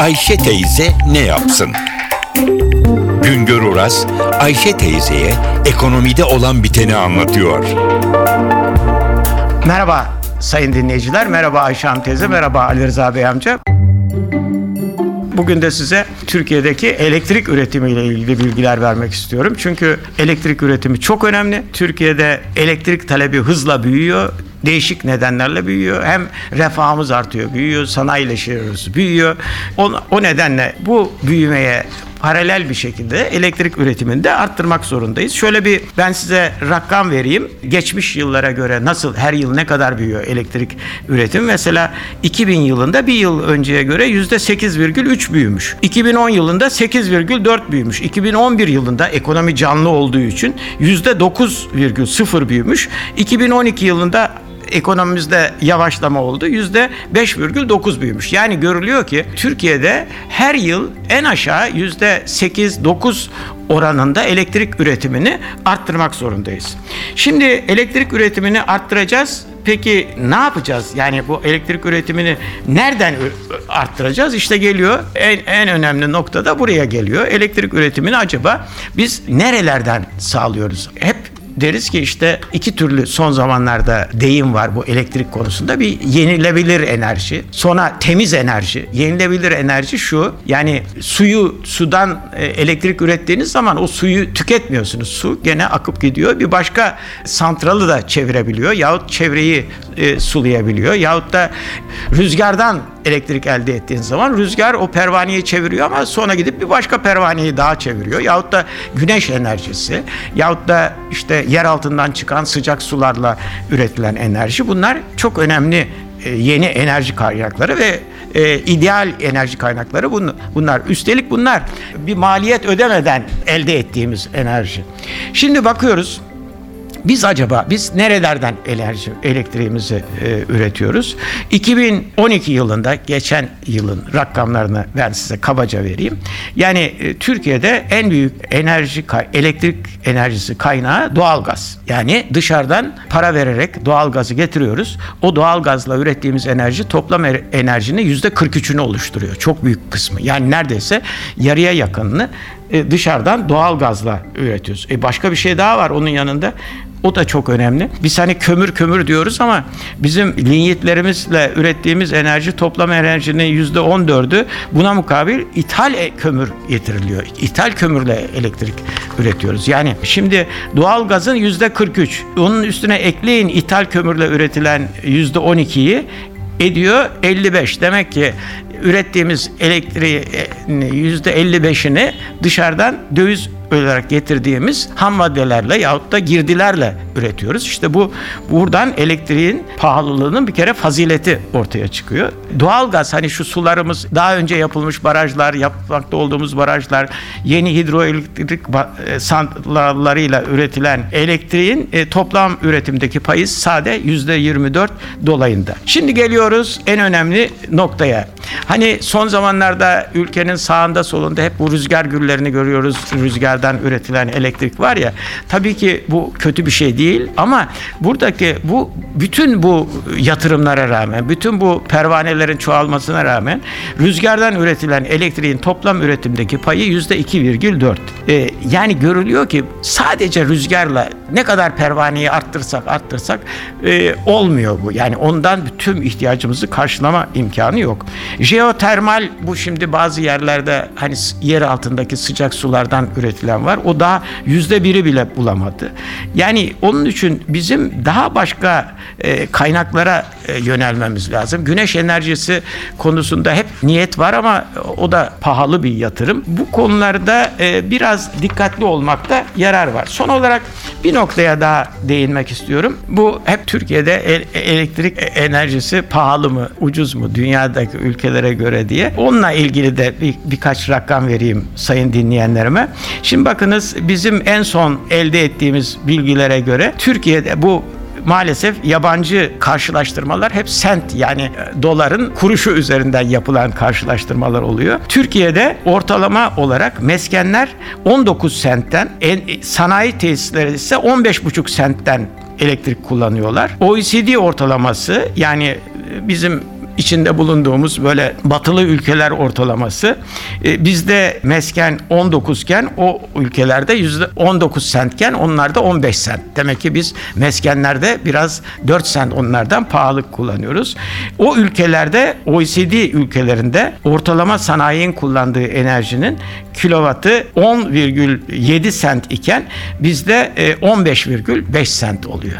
Ayşe teyze ne yapsın? Güngör Oras, Ayşe teyzeye ekonomide olan biteni anlatıyor. Merhaba sayın dinleyiciler, merhaba Ayşe Hanım teyze, merhaba Ali Rıza Bey amca. Bugün de size Türkiye'deki elektrik üretimiyle ilgili bilgiler vermek istiyorum. Çünkü elektrik üretimi çok önemli. Türkiye'de elektrik talebi hızla büyüyor değişik nedenlerle büyüyor. Hem refahımız artıyor, büyüyor, sanayileşiyoruz, büyüyor. O, o nedenle bu büyümeye paralel bir şekilde elektrik üretimini de arttırmak zorundayız. Şöyle bir ben size rakam vereyim. Geçmiş yıllara göre nasıl her yıl ne kadar büyüyor elektrik üretim? Mesela 2000 yılında bir yıl önceye göre %8,3 büyümüş. 2010 yılında 8,4 büyümüş. 2011 yılında ekonomi canlı olduğu için %9,0 büyümüş. 2012 yılında ekonomimizde yavaşlama oldu. Yüzde 5,9 büyümüş. Yani görülüyor ki Türkiye'de her yıl en aşağı yüzde 8-9 oranında elektrik üretimini arttırmak zorundayız. Şimdi elektrik üretimini arttıracağız. Peki ne yapacağız? Yani bu elektrik üretimini nereden arttıracağız? İşte geliyor en, en önemli nokta da buraya geliyor. Elektrik üretimini acaba biz nerelerden sağlıyoruz? Hep deriz ki işte iki türlü son zamanlarda deyim var bu elektrik konusunda. Bir yenilebilir enerji, sonra temiz enerji. Yenilebilir enerji şu yani suyu sudan e, elektrik ürettiğiniz zaman o suyu tüketmiyorsunuz. Su gene akıp gidiyor. Bir başka santralı da çevirebiliyor yahut çevreyi e, sulayabiliyor yahut da rüzgardan elektrik elde ettiğin zaman rüzgar o pervaneyi çeviriyor ama sonra gidip bir başka pervaneyi daha çeviriyor. Yahut da güneş enerjisi yahut da işte yer altından çıkan sıcak sularla üretilen enerji bunlar çok önemli e, yeni enerji kaynakları ve e, ideal enerji kaynakları bunlar. Üstelik bunlar bir maliyet ödemeden elde ettiğimiz enerji. Şimdi bakıyoruz biz acaba biz nerelerden enerji elektriğimizi e, üretiyoruz? 2012 yılında geçen yılın rakamlarını ben size kabaca vereyim. Yani e, Türkiye'de en büyük enerji elektrik enerjisi kaynağı doğalgaz. Yani dışarıdan para vererek doğalgazı getiriyoruz. O doğalgazla ürettiğimiz enerji toplam er, enerjinin yüzde 43'ünü oluşturuyor. Çok büyük kısmı. Yani neredeyse yarıya yakınını e, dışarıdan doğal gazla üretiyoruz. E başka bir şey daha var onun yanında. O da çok önemli. Biz hani kömür kömür diyoruz ama bizim linyitlerimizle ürettiğimiz enerji toplam enerjinin yüzde on dördü buna mukabil ithal e, kömür getiriliyor. İthal kömürle elektrik üretiyoruz. Yani şimdi doğal gazın yüzde 43. Onun üstüne ekleyin ithal kömürle üretilen yüzde 12'yi ediyor 55. Demek ki ürettiğimiz elektriği yüzde 55'ini dışarıdan döviz olarak getirdiğimiz ham maddelerle yahut da girdilerle üretiyoruz. İşte bu buradan elektriğin pahalılığının bir kere fazileti ortaya çıkıyor. Doğalgaz hani şu sularımız daha önce yapılmış barajlar, yapmakta olduğumuz barajlar, yeni hidroelektrik e, santrallarıyla üretilen elektriğin e, toplam üretimdeki payı sade yüzde 24 dolayında. Şimdi geliyoruz en önemli noktaya. Hani son zamanlarda ülkenin sağında solunda hep bu rüzgar güllerini görüyoruz. Rüzgardan üretilen elektrik var ya. Tabii ki bu kötü bir şey değil ama buradaki bu bütün bu yatırımlara rağmen, bütün bu pervanelerin çoğalmasına rağmen rüzgardan üretilen elektriğin toplam üretimdeki payı yüzde 2,4. Ee, yani görülüyor ki sadece rüzgarla ne kadar pervaneyi arttırsak arttırsak e, olmuyor bu. Yani ondan bütün ihtiyacımızı karşılama imkanı yok. Jeotermal bu şimdi bazı yerlerde hani yer altındaki sıcak sulardan üretilen var. O daha yüzde biri bile bulamadı. Yani onun için bizim daha başka e, kaynaklara e, yönelmemiz lazım. Güneş enerjisi konusunda hep niyet var ama o da pahalı bir yatırım. Bu konularda e, biraz dikkatli olmakta yarar var. Son olarak bir noktaya daha değinmek istiyorum. Bu hep Türkiye'de elektrik enerjisi pahalı mı, ucuz mu dünyadaki ülkelere göre diye. Onunla ilgili de bir, birkaç rakam vereyim sayın dinleyenlerime. Şimdi bakınız bizim en son elde ettiğimiz bilgilere göre Türkiye'de bu maalesef yabancı karşılaştırmalar hep sent yani e, doların kuruşu üzerinden yapılan karşılaştırmalar oluyor. Türkiye'de ortalama olarak meskenler 19 sentten, sanayi tesisleri ise 15,5 sentten elektrik kullanıyorlar. OECD ortalaması yani e, bizim içinde bulunduğumuz böyle batılı ülkeler ortalaması e, bizde mesken 19 iken o ülkelerde yüzde 19 sentken onlarda 15 sent. Demek ki biz meskenlerde biraz 4 sent onlardan pahalı kullanıyoruz. O ülkelerde OECD ülkelerinde ortalama sanayinin kullandığı enerjinin kilovatı 10,7 sent iken bizde e, 15,5 sent oluyor.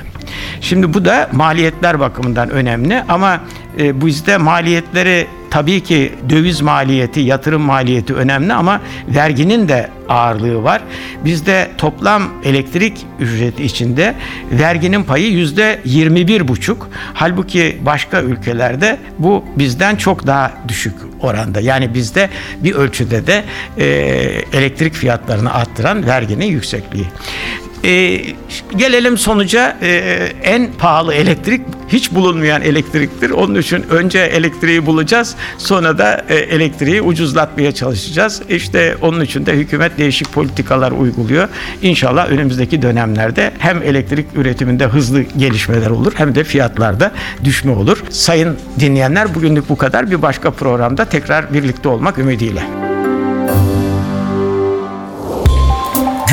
Şimdi bu da maliyetler bakımından önemli ama e, bizde maliyetleri tabii ki döviz maliyeti, yatırım maliyeti önemli ama verginin de ağırlığı var. Bizde toplam elektrik ücreti içinde verginin payı yüzde 21 buçuk. Halbuki başka ülkelerde bu bizden çok daha düşük oranda. Yani bizde bir ölçüde de e, elektrik fiyatlarını arttıran verginin yüksekliği. E, gelelim sonuca e, en pahalı elektrik hiç bulunmayan elektriktir. Onun için önce elektriği bulacağız sonra da e, elektriği ucuzlatmaya çalışacağız. İşte onun için de hükümet değişik politikalar uyguluyor. İnşallah önümüzdeki dönemlerde hem elektrik üretiminde hızlı gelişmeler olur hem de fiyatlarda düşme olur. Sayın dinleyenler bugünlük bu kadar. Bir başka programda tekrar birlikte olmak ümidiyle.